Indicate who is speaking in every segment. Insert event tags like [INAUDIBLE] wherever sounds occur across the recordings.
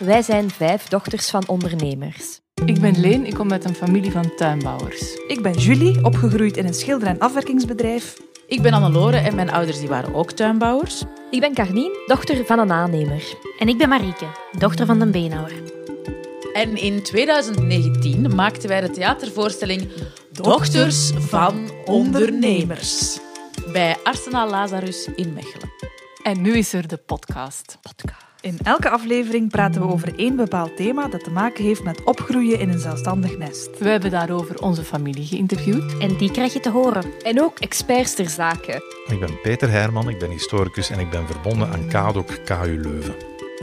Speaker 1: Wij zijn vijf dochters van ondernemers.
Speaker 2: Ik ben Leen, ik kom uit een familie van tuinbouwers.
Speaker 3: Ik ben Julie, opgegroeid in een schilder- en afwerkingsbedrijf.
Speaker 4: Ik ben Annelore en mijn ouders die waren ook tuinbouwers.
Speaker 1: Ik ben Carlien, dochter van een aannemer.
Speaker 5: En ik ben Marieke, dochter van de Beenhouwer.
Speaker 4: En in 2019 maakten wij de theatervoorstelling Dochters van Ondernemers bij Arsenaal Lazarus in Mechelen.
Speaker 2: En nu is er de podcast.
Speaker 3: In elke aflevering praten we over één bepaald thema dat te maken heeft met opgroeien in een zelfstandig nest.
Speaker 2: We hebben daarover onze familie geïnterviewd.
Speaker 5: En die krijg je te horen.
Speaker 1: En ook experts ter zake.
Speaker 6: Ik ben Peter Herman, ik ben historicus en ik ben verbonden aan KADOC KU Leuven.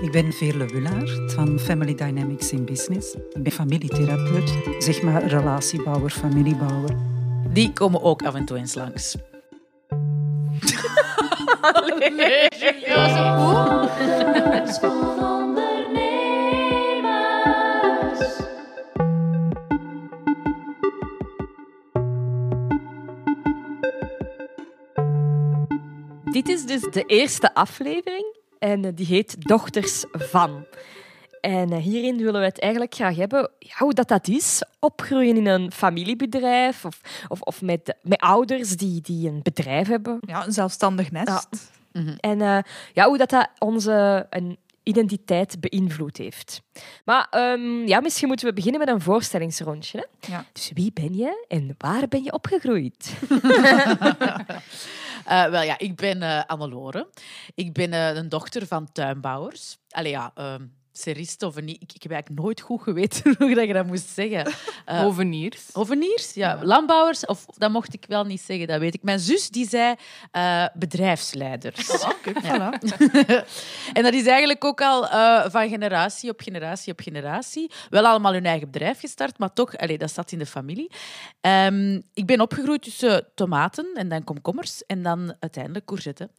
Speaker 7: Ik ben Veerle Willaert van Family Dynamics in Business. Ik ben familietherapeut, zeg maar relatiebouwer, familiebouwer.
Speaker 4: Die komen ook af en toe eens langs. [LAUGHS]
Speaker 1: Dit is dus de eerste aflevering en eh, die heet Dochters van. En eh, hierin willen we het eigenlijk graag hebben ja, hoe dat, dat is. Opgroeien in een familiebedrijf of, of, of met, met ouders die, die een bedrijf hebben.
Speaker 3: Ja, een zelfstandig nest.
Speaker 1: En eh, ja, hoe dat, dat onze een identiteit beïnvloed heeft. Maar ehm, ja, misschien moeten we beginnen met een voorstellingsrondje. Hè?
Speaker 3: Ja.
Speaker 1: Dus wie ben je en waar ben je opgegroeid? [LAUGHS] [LAUGHS]
Speaker 4: Eh, wel ja, ik ben eh Annelore. Ik ben eh, een dochter van tuinbouwers. Allee ja, seriste of niet. Ik, ik heb eigenlijk nooit goed geweten [LAUGHS] hoe dat je dat moest zeggen. [LAUGHS] Eh,
Speaker 2: Hoveniers.
Speaker 4: Hoveniers, ja. Landbouwers, of dat mocht ik wel niet zeggen, dat weet ik. Mijn zus die zei eh, bedrijfsleiders.
Speaker 3: Kijk, voilà. [LAUGHS]
Speaker 4: en dat is eigenlijk ook al eh, van generatie op generatie op generatie. Wel allemaal hun eigen bedrijf gestart, maar toch, allee, dat zat in de familie. Ehm, ik ben opgegroeid tussen tomaten en dan komkommers en dan uiteindelijk courgetten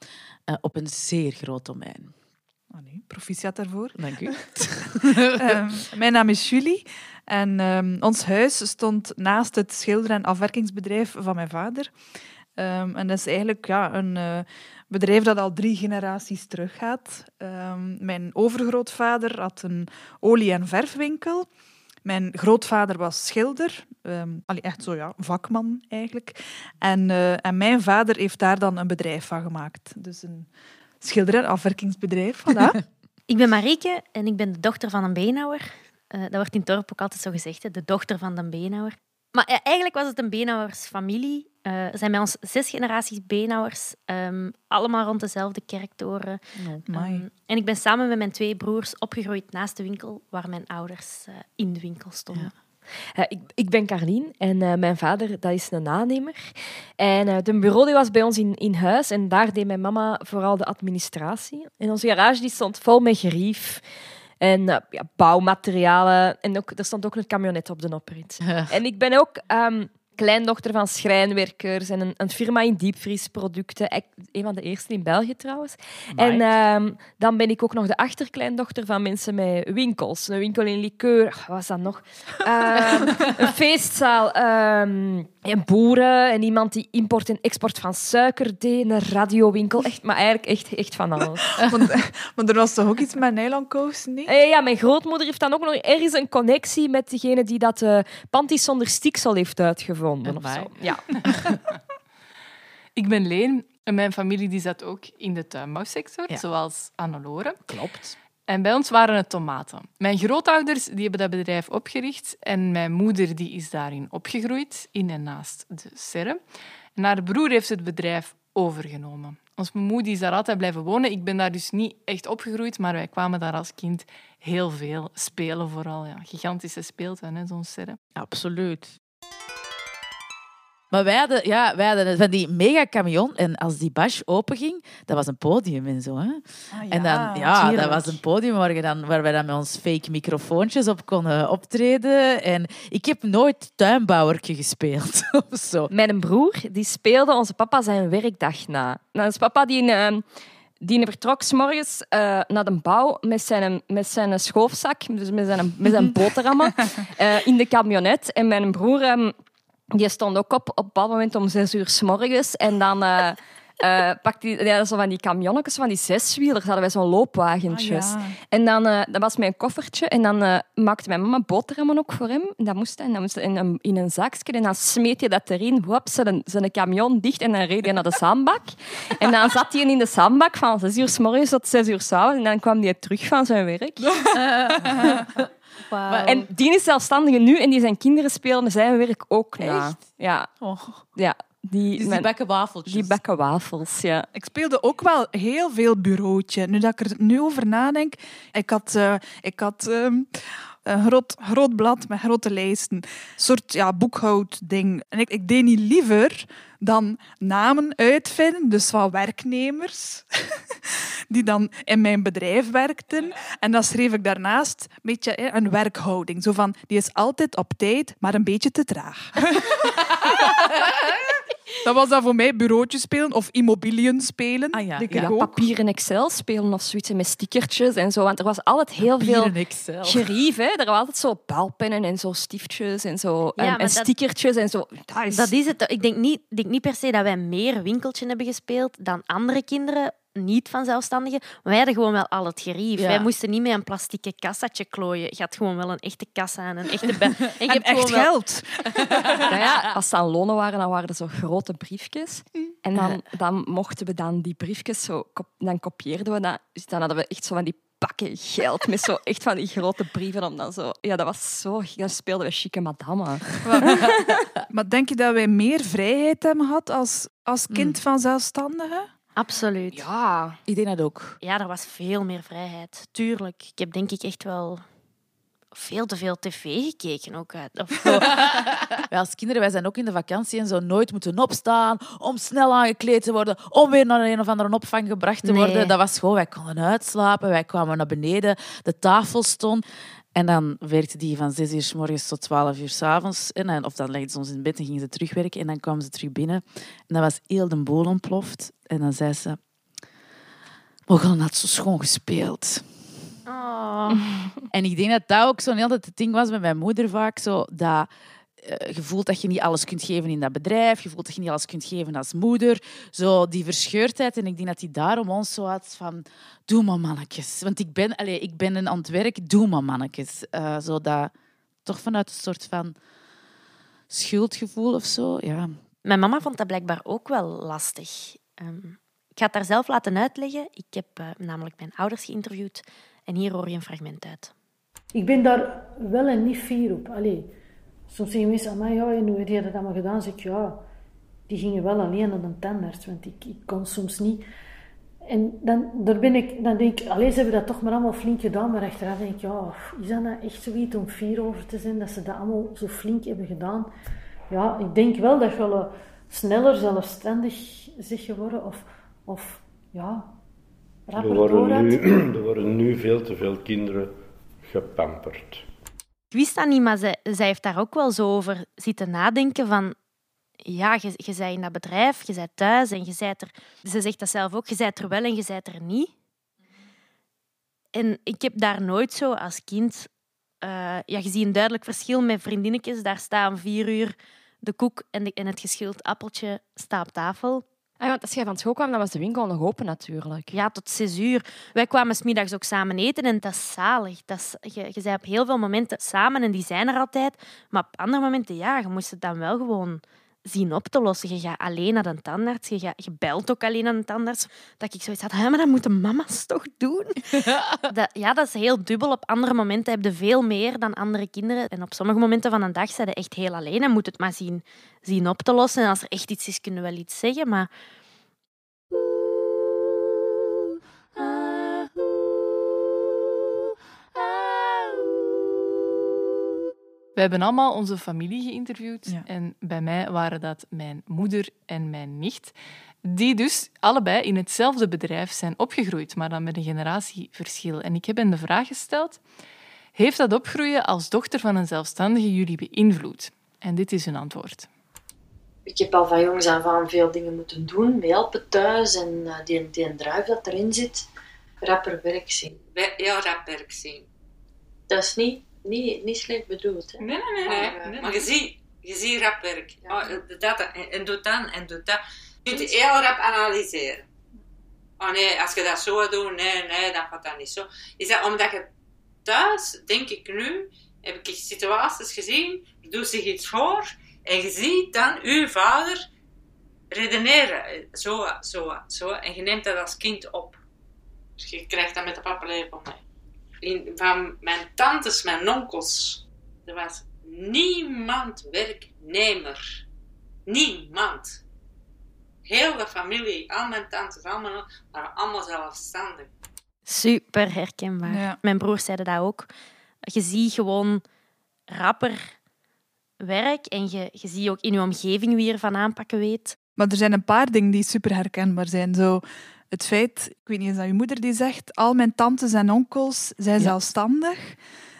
Speaker 4: eh, op een zeer groot domein.
Speaker 3: Ah, nee, proficiat daarvoor.
Speaker 4: Dank u. [LAUGHS]
Speaker 3: Ehm, mijn naam is Julie en ehm, ons huis stond naast het schilder- en afwerkingsbedrijf van mijn vader. Ehm, en dat is eigenlijk ja, een eh, bedrijf dat al drie generaties teruggaat. Mijn overgrootvader had een olie- en verfwinkel. Mijn grootvader was schilder, allee, echt zo ja, vakman eigenlijk. En, eh, en mijn vader heeft daar dan een bedrijf van gemaakt. Dus een schilder- en afwerkingsbedrijf. Voilà. [LAUGHS]
Speaker 5: Ik ben Marieke en ik ben de dochter van een Beenhouwer. Eh, dat wordt in het dorp ook altijd zo gezegd, hè, de dochter van de Beenhouwer. Maar eigenlijk was het een Beenhouwersfamilie. Eh er zijn bij ons zes generaties Beenhouwers, ehm, allemaal rond dezelfde kerktoren.
Speaker 3: Amai.
Speaker 5: Ehm, en ik ben samen met mijn twee broers opgegroeid naast de winkel waar mijn ouders eh, in de winkel stonden.
Speaker 1: Eh, ik, ik ben Carlien en eh, mijn vader dat is een aannemer. En eh de bureau die was bij ons in, in huis en daar deed mijn mama vooral de administratie. En onze garage die stond vol met gerief en eh, ja, bouwmaterialen. En ook, er stond ook een camionet op de oprit. [LAUGHS] En ik ben ook ehm, kleindochter van schrijnwerkers en een, een firma in diepvriesproducten. Een van de eerste in België trouwens. En ehm, dan ben ik ook nog de achterkleindochter van mensen met winkels. Een winkel in liqueur. Wat was dat nog? Ehm, [LAUGHS] een feestzaal. ehm, en boeren. En iemand die import en export van suiker deed. Een radiowinkel. Echt, maar eigenlijk echt, echt van alles. [LAUGHS]
Speaker 3: Want, maar er was toch ook iets met nylonkoos, niet?
Speaker 1: Eh, ja, mijn grootmoeder heeft dan ook nog ergens een connectie met degene die dat uh, panties zonder stiksel heeft Of zo. Ja. [LAUGHS]
Speaker 2: Ik ben Leen en mijn familie die zat ook in de tuinbouwsector,
Speaker 4: Ja.
Speaker 2: zoals Annelore.
Speaker 4: Klopt.
Speaker 2: En bij ons waren het tomaten. Mijn grootouders die hebben dat bedrijf opgericht en mijn moeder die is daarin opgegroeid, in en naast de serre. En haar broer heeft het bedrijf overgenomen. Ons moeder die is daar altijd blijven wonen. Ik ben daar dus niet echt opgegroeid, maar wij kwamen daar als kind heel veel spelen vooral. Ja. Gigantische speeltuin, hè, zo'n serre.
Speaker 4: Absoluut. Maar wij hadden, ja, wij hadden van die mega camion en als die bash openging, dat was een podium en zo. Hè? en dan, ja, dat was een podium waar, dan, waar wij dan met ons fake microfoontjes op konden optreden. En ik heb nooit tuinbouwertje gespeeld [LAUGHS] of zo.
Speaker 1: Mijn broer die speelde onze papa zijn werkdag na. Nou, onze papa die, eh, die vertrok s morgens eh, naar de bouw met zijn, met zijn schoofzak, dus met zijn, met zijn [LAUGHS] boterhammen, eh, in de camionet. En mijn broer ehm, die stond ook op op een bepaald moment om zes uur s morgens. En dan... eh, [LAUGHS] eh pakte die, ja, zo van die camionnetjes, van die zeswielers, hadden wij zo'n loopwagentjes.
Speaker 3: Ah, ja.
Speaker 1: En dan, eh, dat was mijn koffertje. En dan maakte mijn mama boterhammen ook voor hem. En dat moest, hij- en dat moest in een, in een zakje. En dan smeet je dat erin. Hop, zijn, zijn camion dicht. En dan reed hij naar de zandbak. [LAUGHS] En dan zat hij in de zandbak van 6 uur s morgens tot 6 uur s avonds. En dan kwam hij terug van zijn werk. [LAUGHS] En die is zelfstandige nu. En die zijn kinderen spelen zijn werk ook na.
Speaker 4: Echt?
Speaker 1: Ja,
Speaker 4: Oh.
Speaker 1: ja. Die,
Speaker 4: Dus die
Speaker 1: mijn-
Speaker 4: bakken wafeltjes.
Speaker 1: die bakken wafels, ja.
Speaker 3: Ik speelde ook wel heel veel bureautje. Nu dat ik er nu over nadenk, ik had, eh, ik had ehm, een groot, groot blad met grote lijsten. Een soort ja, boekhoudding. En ik, ik deed niet liever dan namen uitvinden, dus van werknemers, [LAUGHS] die dan in mijn bedrijf werkten. En dan schreef ik daarnaast een beetje hè, een werkhouding. Zo van, die is altijd op tijd, maar een beetje te traag. [LAUGHS] Dat was dan voor mij bureautjes spelen of immobiliën spelen.
Speaker 4: Ah ja,
Speaker 1: papier en Excel spelen of zoiets met stickertjes en zo. Want er was altijd heel veel gerief. Hè. Er waren altijd zo balpennen en zo stiftjes en zo.
Speaker 5: Ja,
Speaker 1: en,
Speaker 5: maar
Speaker 1: en
Speaker 5: dat-
Speaker 1: stickertjes en zo. Dat is,
Speaker 5: Dat is het. Ik denk niet, ik denk niet per se dat wij meer winkeltje hebben gespeeld dan andere kinderen, niet van zelfstandigen. Maar wij hadden gewoon wel al het gerief.
Speaker 4: Ja.
Speaker 5: Wij moesten niet met een plastieke kassatje klooien. Je had gewoon wel een echte kassa en een echte bel. [LAUGHS] En je
Speaker 3: En
Speaker 5: hebt
Speaker 3: echt
Speaker 5: wel-
Speaker 3: geld. [LAUGHS]
Speaker 1: Nou ja, als het aan lonen waren, dan waren er zo grote briefjes. En dan, dan mochten we dan die briefjes zo... Dan kopieerden we dat. Dus dan hadden we echt zo van die pakken geld met zo echt van die grote brieven om dan zo... Ja, dat was zo... Dan speelden we chique madame. [LAUGHS]
Speaker 3: Maar denk je dat wij meer vrijheid hebben gehad als, als kind van zelfstandigen?
Speaker 5: Absoluut. Ja.
Speaker 1: Ja.
Speaker 4: Ik denk dat ook.
Speaker 5: er was veel meer vrijheid. Tuurlijk. Ik heb denk ik echt wel veel te veel tv gekeken ook. uit. Of. [LAUGHS]
Speaker 4: Wij als kinderen wij zijn ook in de vakantie en zo nooit moeten opstaan om snel aangekleed te worden, om weer naar een of andere opvang gebracht te
Speaker 5: Nee.
Speaker 4: worden. Dat was gewoon, wij konden uitslapen, wij kwamen naar beneden, de tafel stond. En dan werkte die van 6 uur s morgens tot 12 uur s avonds. En dan, of dan legden ze ons in bed en gingen ze terugwerken. En dan kwamen ze terug binnen. En dan was heel de boel ontploft. En dan zei ze... Mogen had zo schoon gespeeld.
Speaker 5: Oh. [LAUGHS]
Speaker 4: En ik denk dat dat ook zo'n heel het ding was met mijn moeder vaak. Zo, dat je voelt dat je niet alles kunt geven in dat bedrijf. Je voelt dat je niet alles kunt geven als moeder. Zo die verscheurdheid. En ik denk dat die daarom ons zo had van... Doe maar, mannetjes. Want ik ben, allez, ik ben een aan het werk. Doe maar, mannetjes. Eh, zo dat, toch vanuit een soort van schuldgevoel of zo. Ja.
Speaker 5: Mijn mama vond dat blijkbaar ook wel lastig. Ehm, ik ga het daar zelf laten uitleggen. Ik heb eh, namelijk mijn ouders geïnterviewd en hier hoor je een fragment uit.
Speaker 8: Ik ben daar wel en niet fier op. Allee, soms zeggen mensen aan mij, ja, en hoe heb je dat allemaal gedaan? Zeg ik, ja, die gingen wel alleen naar de tandarts, want ik, ik kon soms niet. En dan, daar ben ik, dan denk ik, allee, ze hebben dat toch maar allemaal flink gedaan, maar achteraf denk ik, ja, is dat nou echt zoiets om fier over te zijn, dat ze dat allemaal zo flink hebben gedaan? Ja, ik denk wel dat je wel eh, sneller zelfstandig zit geworden, of, of ja,
Speaker 9: Er
Speaker 8: rapper
Speaker 9: worden,
Speaker 8: doorgaat.
Speaker 9: nu, [CLEARS THROAT] er worden nu veel te veel kinderen gepamperd.
Speaker 5: Ik wist dat niet, maar zij, zij heeft daar ook wel zo over zitten nadenken van... Ja, je, je bent in dat bedrijf, je bent thuis en je bent er... Ze zegt dat zelf ook, je bent er wel en je bent er niet. En ik heb daar nooit zo als kind... eh, ja, je ziet een duidelijk verschil met vriendinnetjes. Daar staan vier uur de koek en, en het geschild appeltje staat op tafel.
Speaker 1: Ah, want als jij van school kwam, dan was de winkel nog open natuurlijk.
Speaker 5: Ja, tot zes uur. Wij kwamen smiddags ook samen eten en dat is zalig. Dat je, je bent op heel veel momenten samen en die zijn er altijd. Maar op andere momenten, ja, je moest het dan wel gewoon zien op te lossen. Je gaat alleen naar de tandarts. Je, gaat, je belt ook alleen naar de tandarts. Dat ik zoiets had, "Hè, maar dat moeten mama's toch doen? [LAUGHS] dat, ja, dat is heel dubbel. Op andere momenten heb je veel meer dan andere kinderen. En op sommige momenten van een dag zijn je echt heel alleen en moet het maar zien, zien op te lossen. En als er echt iets is, kunnen we wel iets zeggen. Maar
Speaker 2: We hebben allemaal onze familie geïnterviewd.
Speaker 3: Ja.
Speaker 2: En bij mij waren dat mijn moeder en mijn nicht. Die dus allebei in hetzelfde bedrijf zijn opgegroeid, maar dan met een generatieverschil. En ik heb hen de vraag gesteld: Heeft dat opgroeien als dochter van een zelfstandige jullie beïnvloed? En dit is hun antwoord.
Speaker 10: Ik heb al van jongs af aan veel dingen moeten doen, mee helpen thuis en eh, die, die drive dat erin zit, rapper werk zien.
Speaker 11: Ja, rap werk zien.
Speaker 10: Dat is niet, niet, niet slecht bedoeld. Hè?
Speaker 11: Nee, nee, nee.
Speaker 10: Maar,
Speaker 11: nee,
Speaker 10: eh,
Speaker 11: Maar je ziet, je ziet rap werk.
Speaker 10: Ja.
Speaker 11: Oh, dat, en, en doe dat en doe dat. Je moet heel rap analyseren. Oh nee, als je dat zo doet, nee, nee, dan gaat dat niet zo. Is dat omdat je thuis, denk ik nu, heb ik situaties gezien, er doet zich iets voor en je ziet dan uw vader redeneren. Zo, zo, zo. En je neemt dat als kind op. Dus je krijgt dat met de paplepel mee. In, van mijn tantes, mijn onkels, er was niemand werknemer. Niemand. Heel de familie, al mijn tantes, allemaal, waren allemaal zelfstandig.
Speaker 5: Super herkenbaar.
Speaker 3: Ja.
Speaker 5: Mijn broers zeiden dat ook. Je ziet gewoon rapper werk en je, je ziet ook in je omgeving wie er van aanpakken weet.
Speaker 3: Maar er zijn een paar dingen die super herkenbaar zijn. Zo het feit, ik weet niet eens dat je moeder die zegt, al mijn tantes en onkels zijn zelfstandig.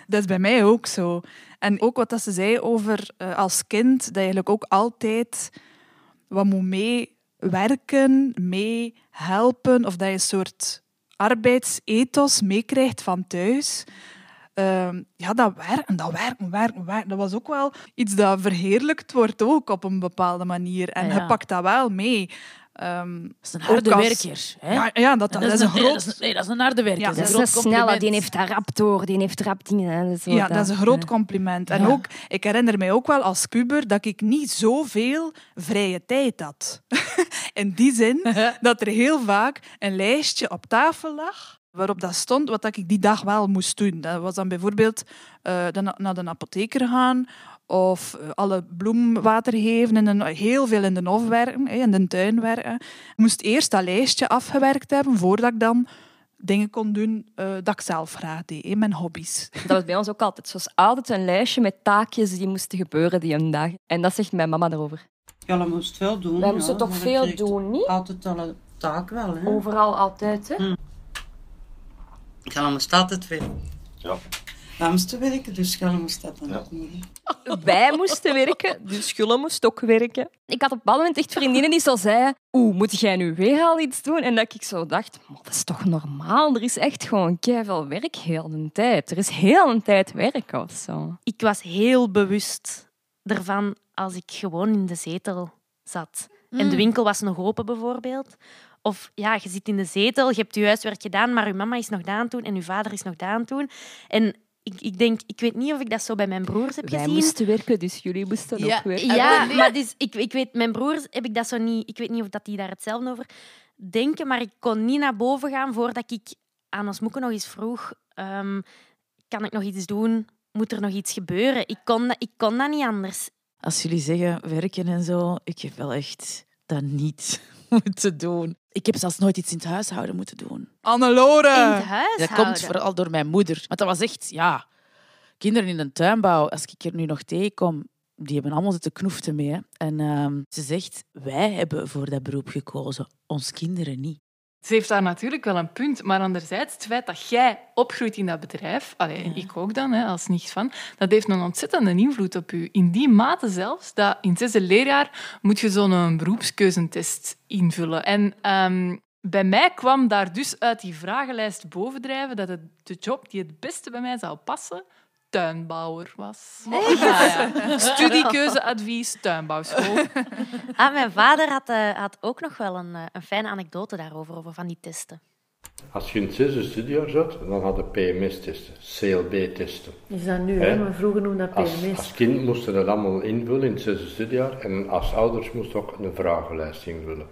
Speaker 3: Dat is bij mij ook zo. En ook wat dat ze zei over eh, als kind, dat je eigenlijk ook altijd wat moet meewerken, meehelpen, of dat je een soort arbeidsethos meekrijgt van thuis. Ehm, ja, dat werken, dat werken, werken, werken. Dat was ook wel iets dat verheerlijkt wordt ook op een bepaalde manier. En
Speaker 4: Ja.
Speaker 3: je pakt dat wel mee. Ehm,
Speaker 4: Dat is een harde
Speaker 3: als-
Speaker 4: werker. Hè?
Speaker 3: Ja, ja dat, dat, is een
Speaker 4: nee,
Speaker 3: groot...
Speaker 4: dat is, nee, dat is een harde werker.
Speaker 3: Ja,
Speaker 4: dat
Speaker 1: Dat
Speaker 4: is een
Speaker 1: snelle, die heeft daar rap door, die heeft rap dingen. hè, Zo,
Speaker 3: Ja, dat is een groot compliment. En
Speaker 4: Ja.
Speaker 3: ook, ik herinner mij ook wel als puber dat ik niet zoveel vrije tijd had. [LAUGHS] In die zin [LAUGHS] dat er heel vaak een lijstje op tafel lag waarop dat stond wat dat ik die dag wel moest doen. Dat was dan bijvoorbeeld eh, naar de apotheker gaan of eh, alle bloemwater geven en een- heel veel in de hof werken, in de tuin werken. Ik moest eerst dat lijstje afgewerkt hebben voordat ik dan dingen kon doen eh, dat ik zelf graag deed, hè, mijn hobby's.
Speaker 1: Dat was bij ons ook altijd. Het was altijd een lijstje met taakjes die moesten gebeuren die een dag. En dat zegt mijn mama erover.
Speaker 12: Ja, dat moest veel doen.
Speaker 1: Wij
Speaker 12: ja.
Speaker 1: moesten toch veel doen, niet?
Speaker 12: Altijd al een taak wel, hè.
Speaker 1: Overal altijd, hè?
Speaker 12: Jelle moest altijd werken.
Speaker 9: Ja.
Speaker 12: Wij moesten werken, dus Jelle moest dat dan ook niet. hè.
Speaker 1: Wij moesten werken, dus Gulle moest ook werken. Ik had op een bepaald moment echt vriendinnen die zo zeiden oeh, moet jij nu weer al iets doen? En dat ik zo dacht, "Maar dat is toch normaal? Er is echt gewoon veel werk heel de tijd. Er is heel een tijd werk of zo.
Speaker 5: Ik was heel bewust ervan als ik gewoon in de zetel zat. En
Speaker 1: Mm.
Speaker 5: de winkel was nog open bijvoorbeeld. Of ja, je zit in de zetel, je hebt je huiswerk gedaan, maar je mama is nog aan het doen en je vader is nog aan het doen. En ik, ik denk, ik weet niet of ik dat zo bij mijn broers heb
Speaker 1: Wij
Speaker 5: gezien.
Speaker 1: moesten werken, dus jullie moesten
Speaker 4: Ja.
Speaker 1: ook werken.
Speaker 5: Ja, maar dus, ik, ik weet, mijn broers heb ik dat zo niet. Ik weet niet of dat die daar hetzelfde over denken, maar ik kon niet naar boven gaan voordat ik aan ons moeke nog eens vroeg: ehm, kan ik nog iets doen? Moet er nog iets gebeuren? Ik kon dat, ik kon dat niet anders.
Speaker 4: Als jullie zeggen werken en zo, ik heb wel echt dat niet [LAUGHS] moeten doen. Ik heb zelfs nooit iets in het huishouden moeten doen.
Speaker 5: In
Speaker 3: Annelore!
Speaker 5: het huishouden.
Speaker 4: Dat komt vooral door mijn moeder. Want dat was echt, ja, kinderen in een tuinbouw, als ik er nu nog tegenkom, die hebben allemaal zitten knoeften mee. hè. En ehm, ze zegt, wij hebben voor dat beroep gekozen, ons kinderen niet.
Speaker 2: Ze heeft daar natuurlijk wel een punt, maar anderzijds het feit dat jij opgroeit in dat bedrijf, allee, ik ook dan, hè, als nicht van, dat heeft een ontzettende invloed op u. In die mate zelfs, dat in het zesde leerjaar moet je zo'n beroepskeuzentest invullen. En ehm, bij mij kwam daar dus uit die vragenlijst bovendrijven dat het de job die het beste bij mij zou passen, tuinbouwer was. Ah, ja. [LAUGHS] Studiekeuzeadvies, tuinbouwschool. [LAUGHS]
Speaker 5: Ah, mijn vader had, eh, had ook nog wel een, eh, een fijne anekdote daarover, over van die testen.
Speaker 9: Als je in het zesde studiejaar zat, dan hadden PMS-testen, CLB-testen.
Speaker 8: Is dat nu,
Speaker 9: Hè?
Speaker 8: Maar vroeger noemde dat
Speaker 9: Als,
Speaker 8: PMS.
Speaker 9: als kind moesten dat allemaal invullen in het zesde studiejaar en als ouders moesten ook een vragenlijst invullen.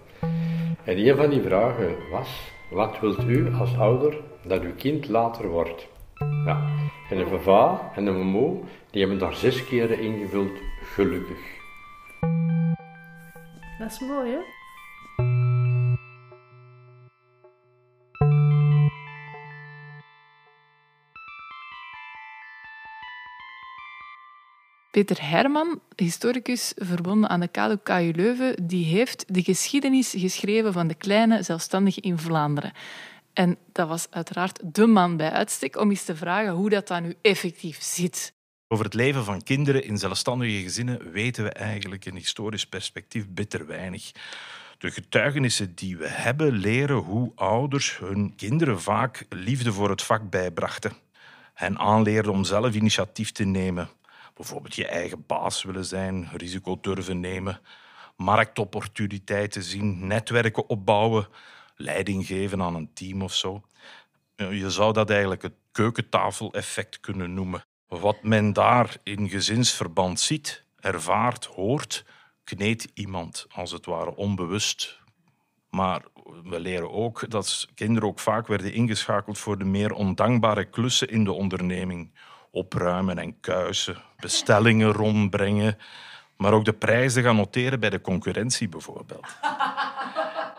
Speaker 9: En een van die vragen was, wat wilt u als ouder dat uw kind later wordt? Ja. En een papa en een moe, die hebben daar zes keren ingevuld, gelukkig.
Speaker 8: Dat is mooi, hè?
Speaker 2: Peter Herman, historicus verbonden aan de KU KU Leuven, die heeft de geschiedenis geschreven van de kleine zelfstandigen in Vlaanderen. En dat was uiteraard de man bij uitstek om eens te vragen hoe dat dan nu effectief zit.
Speaker 6: Over het leven van kinderen in zelfstandige gezinnen weten we eigenlijk in historisch perspectief bitter weinig. De getuigenissen die we hebben leren hoe ouders hun kinderen vaak liefde voor het vak bijbrachten. Hen aanleerden om zelf initiatief te nemen. Bijvoorbeeld je eigen baas willen zijn, risico durven nemen. marktopportuniteiten zien, netwerken opbouwen, leiding geven aan een team of zo. Je zou dat eigenlijk het keukentafeleffect kunnen noemen. Wat men daar in gezinsverband ziet, ervaart, hoort, kneedt iemand als het ware onbewust. Maar we leren ook dat kinderen ook vaak werden ingeschakeld voor de meer ondankbare klussen in de onderneming. Opruimen en kuisen, bestellingen rondbrengen, maar ook de prijzen gaan noteren bij de concurrentie bijvoorbeeld. [LAUGHS]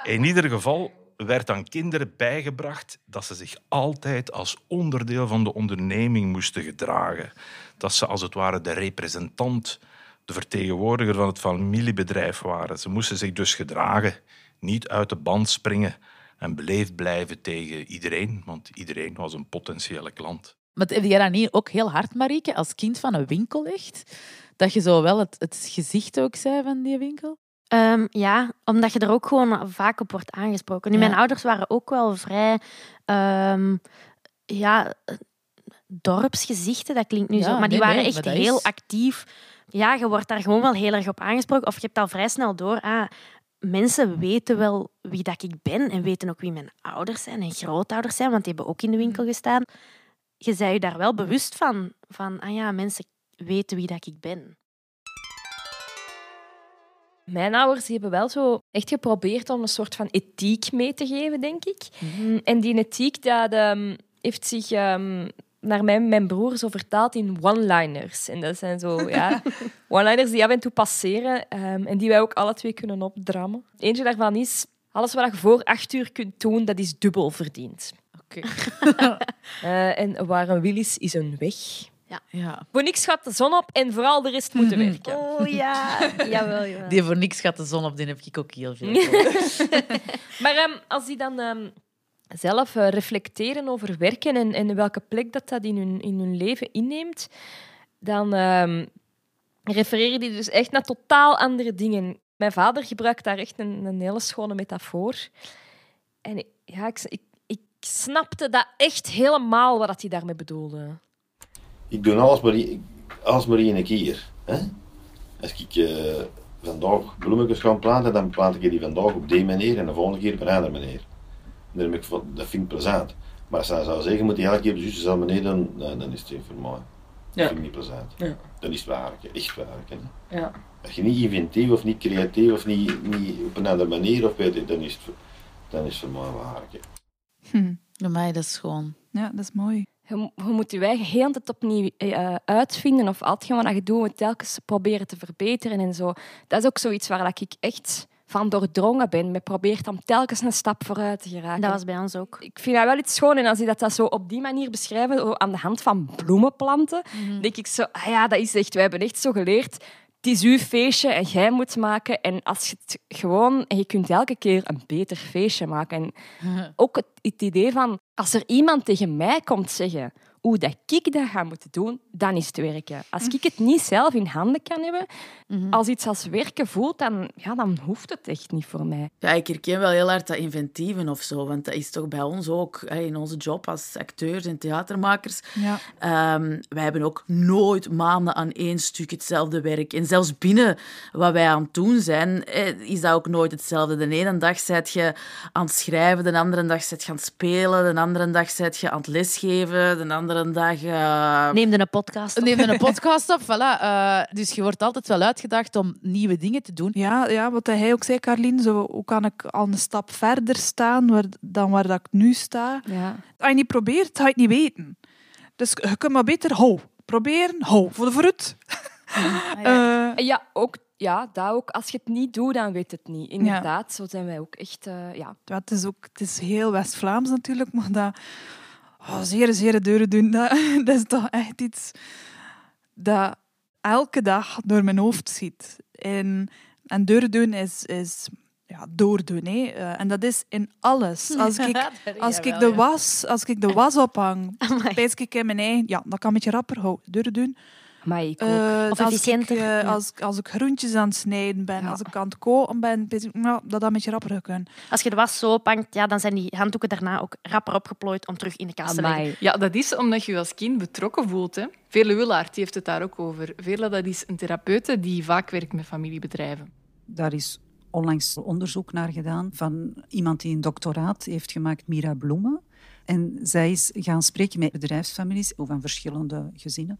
Speaker 6: In ieder geval werd aan kinderen bijgebracht dat ze zich altijd als onderdeel van de onderneming moesten gedragen. Dat ze als het ware de representant, de vertegenwoordiger van het familiebedrijf waren. Ze moesten zich dus gedragen, niet uit de band springen en beleefd blijven tegen iedereen, want iedereen was een potentiële klant.
Speaker 4: Maar heb jij dat niet ook heel hard, Marieke, als kind van een winkel echt? Dat je zo wel het, het gezicht ook zei van die winkel?
Speaker 5: Ehm, ja, omdat je er ook gewoon vaak op wordt aangesproken. Nu,
Speaker 4: Ja.
Speaker 5: Mijn ouders waren ook wel vrij... ehm, ja, dorpsgezichten, dat klinkt nu
Speaker 4: Ja,
Speaker 5: zo. Maar
Speaker 4: nee,
Speaker 5: die waren
Speaker 4: nee,
Speaker 5: echt heel
Speaker 4: is-
Speaker 5: actief. Ja, je wordt daar gewoon wel heel erg op aangesproken. Of je hebt al vrij snel door... Ah, mensen weten wel wie dat ik ben en weten ook wie mijn ouders zijn en grootouders zijn, want die hebben ook in de winkel gestaan. Je zei je daar wel bewust van, van ah ja, mensen weten wie dat ik ben.
Speaker 1: Mijn ouders die hebben wel zo echt geprobeerd om een soort van ethiek mee te geven, denk ik. Mm, En die ethiek dat, ehm, heeft zich ehm, naar mij en mijn broer zo vertaald in one-liners. En dat zijn zo, ja, [LAUGHS] one-liners die af en toe passeren ehm, en die wij ook alle twee kunnen opdrammen. Eentje daarvan is, alles wat je voor acht uur kunt doen, dat is dubbel verdiend.
Speaker 4: Oké. [LAUGHS]
Speaker 1: Eh, en waar een wil is, is een weg.
Speaker 4: Ja.
Speaker 1: Voor niks gaat de zon op en vooral de rest moeten werken.
Speaker 5: Oh ja, jawel, jawel.
Speaker 4: Die voor niks gaat de zon op, die heb ik ook heel veel. [LAUGHS]
Speaker 1: Maar ehm, als die dan ehm, zelf eh, reflecteren over werken en, en welke plek dat, dat in, hun, in hun leven inneemt, dan ehm, refereren die dus echt naar totaal andere dingen. Mijn vader gebruikt daar echt een, een hele schone metafoor. En ik, ja, ik, ik, ik snapte dat echt helemaal wat hij daarmee bedoelde.
Speaker 13: Ik doe alles maar, alles maar één keer. Hè? Als ik eh, vandaag bloemetjes ga planten, dan plant ik die vandaag op die manier en de volgende keer op een andere manier. En ik, dat vind ik plezant. Maar als hij zou zeggen, moet je elke keer op de juiste manier doen, dan, dan is het voor mij. Dat vind ik niet plezant.
Speaker 1: Ja.
Speaker 13: Dan is het werken, echt werken. Hè?
Speaker 1: Ja.
Speaker 13: Als je niet inventief of niet creatief of niet, niet op een andere manier of weet je, dan is het, voor- dan is het voor mij werken.
Speaker 3: Hm.
Speaker 4: Bij mij, dat is gewoon...
Speaker 3: Ja, dat is mooi.
Speaker 1: Je, je moet je eigen heel tijd opnieuw eh, uitvinden of altijd dat je doet, telkens proberen te verbeteren en zo. Dat is ook zoiets waar dat ik echt van doordrongen ben. Me probeert om telkens een stap vooruit te geraken.
Speaker 5: Dat was bij ons ook.
Speaker 1: Ik vind dat wel iets schoon en als die dat, dat zo op die manier beschrijven, zo aan de hand van bloemenplanten, denk ik zo, ah ja, dat is echt, wij hebben echt zo geleerd. Is uw feestje en jij moet maken. En als je het gewoon, en je kunt elke keer een beter feestje maken. En [LAUGHS] ook het, het idee van, als er iemand tegen mij komt zeggen hoe dat ik dat ga moeten doen, dan is het werken. Als ik het niet zelf in handen kan hebben, als iets als werken voelt, dan, ja, dan hoeft het echt niet voor mij.
Speaker 14: Ja, ik herken wel heel hard dat inventieven of zo, want dat is toch bij ons ook in onze job als acteurs en theatermakers.
Speaker 3: Ja.
Speaker 14: Ehm, wij hebben ook nooit maanden aan één stuk hetzelfde werk. En zelfs binnen wat wij aan het doen zijn, is dat ook nooit hetzelfde. De ene dag zit je aan het schrijven, de andere dag zit je aan het spelen, de andere dag zit je aan het lesgeven, de andere dag... eh,
Speaker 5: Neem er een podcast op.
Speaker 4: Neem er een [LAUGHS] podcast op, voilà. Eh, dus je wordt altijd wel uitgedaagd om nieuwe dingen te doen.
Speaker 3: Ja, ja, wat hij ook zei, Carlien, zo, hoe kan ik al een stap verder staan waar, dan waar dat ik nu sta?
Speaker 1: Ja.
Speaker 3: Als je niet probeert, ga je het niet weten. Dus je kunt maar beter. Proberen, hou. Voor de vooruit. [LAUGHS] Eh,
Speaker 1: Ja, ook, ja, dat ook. Als je het niet doet, dan weet het niet. Inderdaad, zo zijn wij ook echt... eh, ja.
Speaker 3: Ja, het, is ook, het is heel West-Vlaams natuurlijk, maar dat... Oh, zeer, zeer deuren doen, [LAUGHS] dat, dat is toch echt iets dat elke dag door mijn hoofd zit. En, en deuren doen is, is ja, doordoen. Hè. Eh, en dat is in alles. [LAUGHS] Als ik, als ik de was, als ik de was ophang, [LAUGHS] pijs ik in mijn eigen... Ja, dat kan een beetje rapper. Hou, deuren doen.
Speaker 1: Maar ik ook.
Speaker 3: Eh,
Speaker 5: Of
Speaker 3: als, ik,
Speaker 5: efficiënter,
Speaker 3: eh,
Speaker 5: ja.
Speaker 3: als, als ik groentjes aan het snijden ben, als ik aan het koken ben, ik, nou, dat dat een beetje rapper kunnen.
Speaker 5: Als je de was zo ophangt, ja, dan zijn die handdoeken daarna ook rapper opgeplooid om terug in de kast te leggen.
Speaker 2: Ja, dat is omdat je je als kind betrokken voelt. Hè. Vele Willaert die heeft het daar ook over. Vele dat is een therapeute die vaak werkt met familiebedrijven.
Speaker 7: Daar is onlangs onderzoek naar gedaan van iemand die een doctoraat heeft gemaakt, Mira Bloemen. En zij is gaan spreken met bedrijfsfamilies van verschillende gezinnen.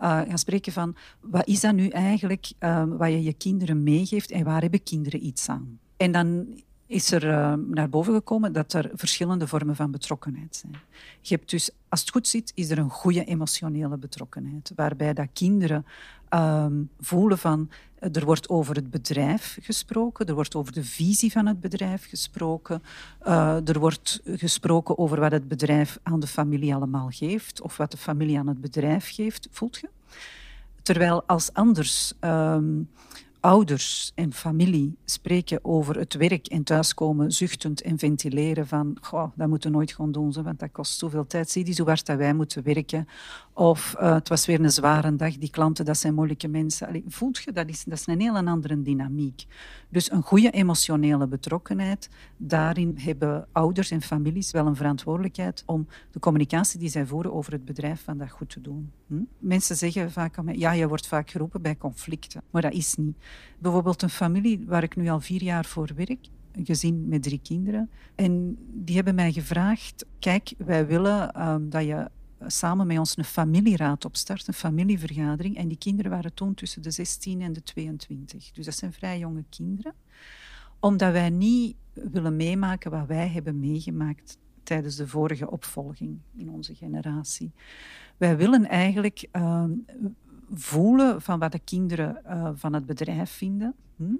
Speaker 7: Uh, gaan spreken van wat is dat nu eigenlijk uh, wat je je kinderen meegeeft en waar hebben kinderen iets aan? En dan is er uh, naar boven gekomen dat er verschillende vormen van betrokkenheid zijn. Je hebt dus, als het goed zit, is er een goede emotionele betrokkenheid, waarbij dat kinderen ehm, voelen van er wordt over het bedrijf gesproken, er wordt over de visie van het bedrijf gesproken, uh, er wordt gesproken over wat het bedrijf aan de familie allemaal geeft of wat de familie aan het bedrijf geeft, voelt je? Terwijl als anders um, ouders en familie spreken over het werk en thuiskomen zuchtend en ventileren van goh, dat moeten we nooit gaan doen, want dat kost zoveel tijd. Zie die zo hard dat wij moeten werken. Of uh, het was weer een zware dag, die klanten, dat zijn moeilijke mensen. Allee, voelt je, dat is, dat is een heel andere dynamiek. Dus een goede emotionele betrokkenheid, daarin hebben ouders en families wel een verantwoordelijkheid om de communicatie die zij voeren over het bedrijf van goed te doen. Hm? Mensen zeggen vaak aan mij, ja, je wordt vaak geroepen bij conflicten, maar dat is niet. Bijvoorbeeld een familie waar ik nu al vier jaar voor werk, een gezin met drie kinderen. En die hebben mij gevraagd: Kijk, wij willen um, dat je samen met ons een familieraad opstart, een familievergadering. En die kinderen waren toen tussen de 16 en de 22. Dus dat zijn vrij jonge kinderen. Omdat wij niet willen meemaken wat wij hebben meegemaakt tijdens de vorige opvolging in onze generatie. Wij willen eigenlijk uh, voelen van wat de kinderen uh, van het bedrijf vinden. Hm?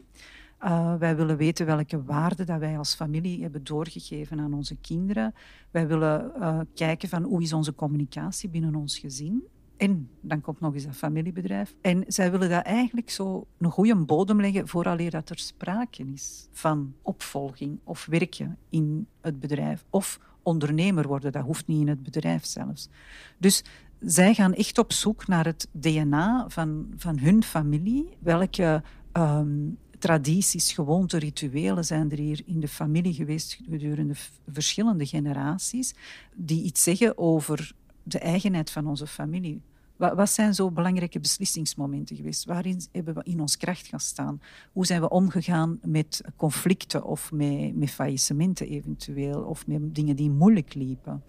Speaker 7: Uh, wij willen weten welke waarden dat wij als familie hebben doorgegeven aan onze kinderen. Wij willen uh, kijken van hoe is onze communicatie binnen ons gezin. En dan komt nog eens dat familiebedrijf. En zij willen dat eigenlijk zo een goede bodem leggen vooraleer dat er sprake is van opvolging of werken in het bedrijf. Of ondernemer worden, dat hoeft niet in het bedrijf zelfs. Dus zij gaan echt op zoek naar het DNA van, van hun familie. Welke um, tradities, gewoonten, rituelen zijn er hier in de familie geweest gedurende verschillende generaties, die iets zeggen over de eigenheid van onze familie. Wat, zijn zo belangrijke beslissingsmomenten geweest? Waarin hebben we in ons kracht gaan staan? Hoe zijn we omgegaan met conflicten of met, met faillissementen eventueel, of met dingen die moeilijk liepen?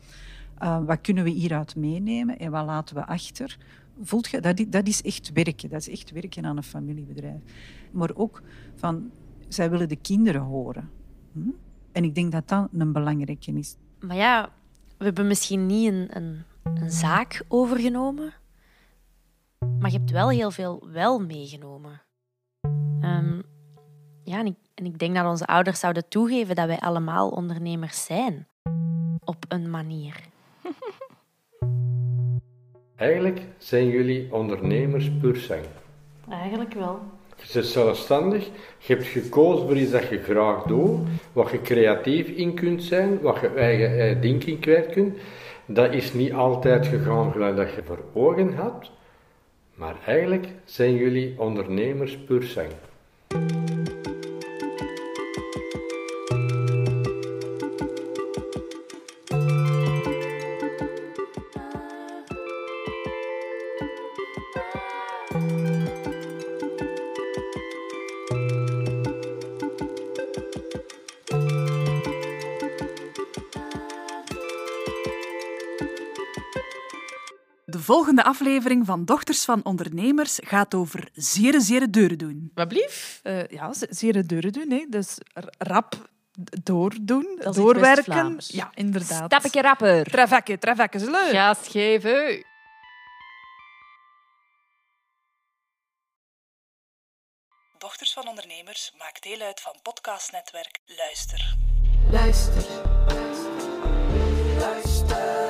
Speaker 7: Uh, wat kunnen we hieruit meenemen en wat laten we achter? Voelt je, dat, dat is echt werken. Dat is echt werken aan een familiebedrijf. Maar ook van, zij willen de kinderen horen. Hm? En ik denk dat dat een belangrijke is.
Speaker 5: Maar ja, we hebben misschien niet een, een, een zaak overgenomen. Maar je hebt wel heel veel wel meegenomen. Um, ja, en ik denk dat onze ouders zouden toegeven dat wij allemaal ondernemers zijn. Op een manier.
Speaker 9: Eigenlijk zijn jullie ondernemers puur.
Speaker 8: Eigenlijk wel.
Speaker 9: Je bent zelfstandig, je hebt gekozen voor iets dat je graag doet, wat je creatief in kunt zijn, wat je eigen eh, ding in kwijt kunt. Dat is niet altijd gegaan gelijk dat je voor ogen had, maar eigenlijk zijn jullie ondernemers puur.
Speaker 15: Volgende aflevering van Dochters van Ondernemers gaat over zere, zere deuren doen.
Speaker 3: Wat blief? Uh, ja, zere deuren doen. Hè. Dus rap doordoen, doorwerken. Ja, inderdaad.
Speaker 1: Stapje rapper.
Speaker 3: Trefekke, trefekke, is leuk.
Speaker 2: Gas geven.
Speaker 15: Dochters van Ondernemers maakt deel uit van podcastnetwerk Luister.
Speaker 16: Luister. Luister.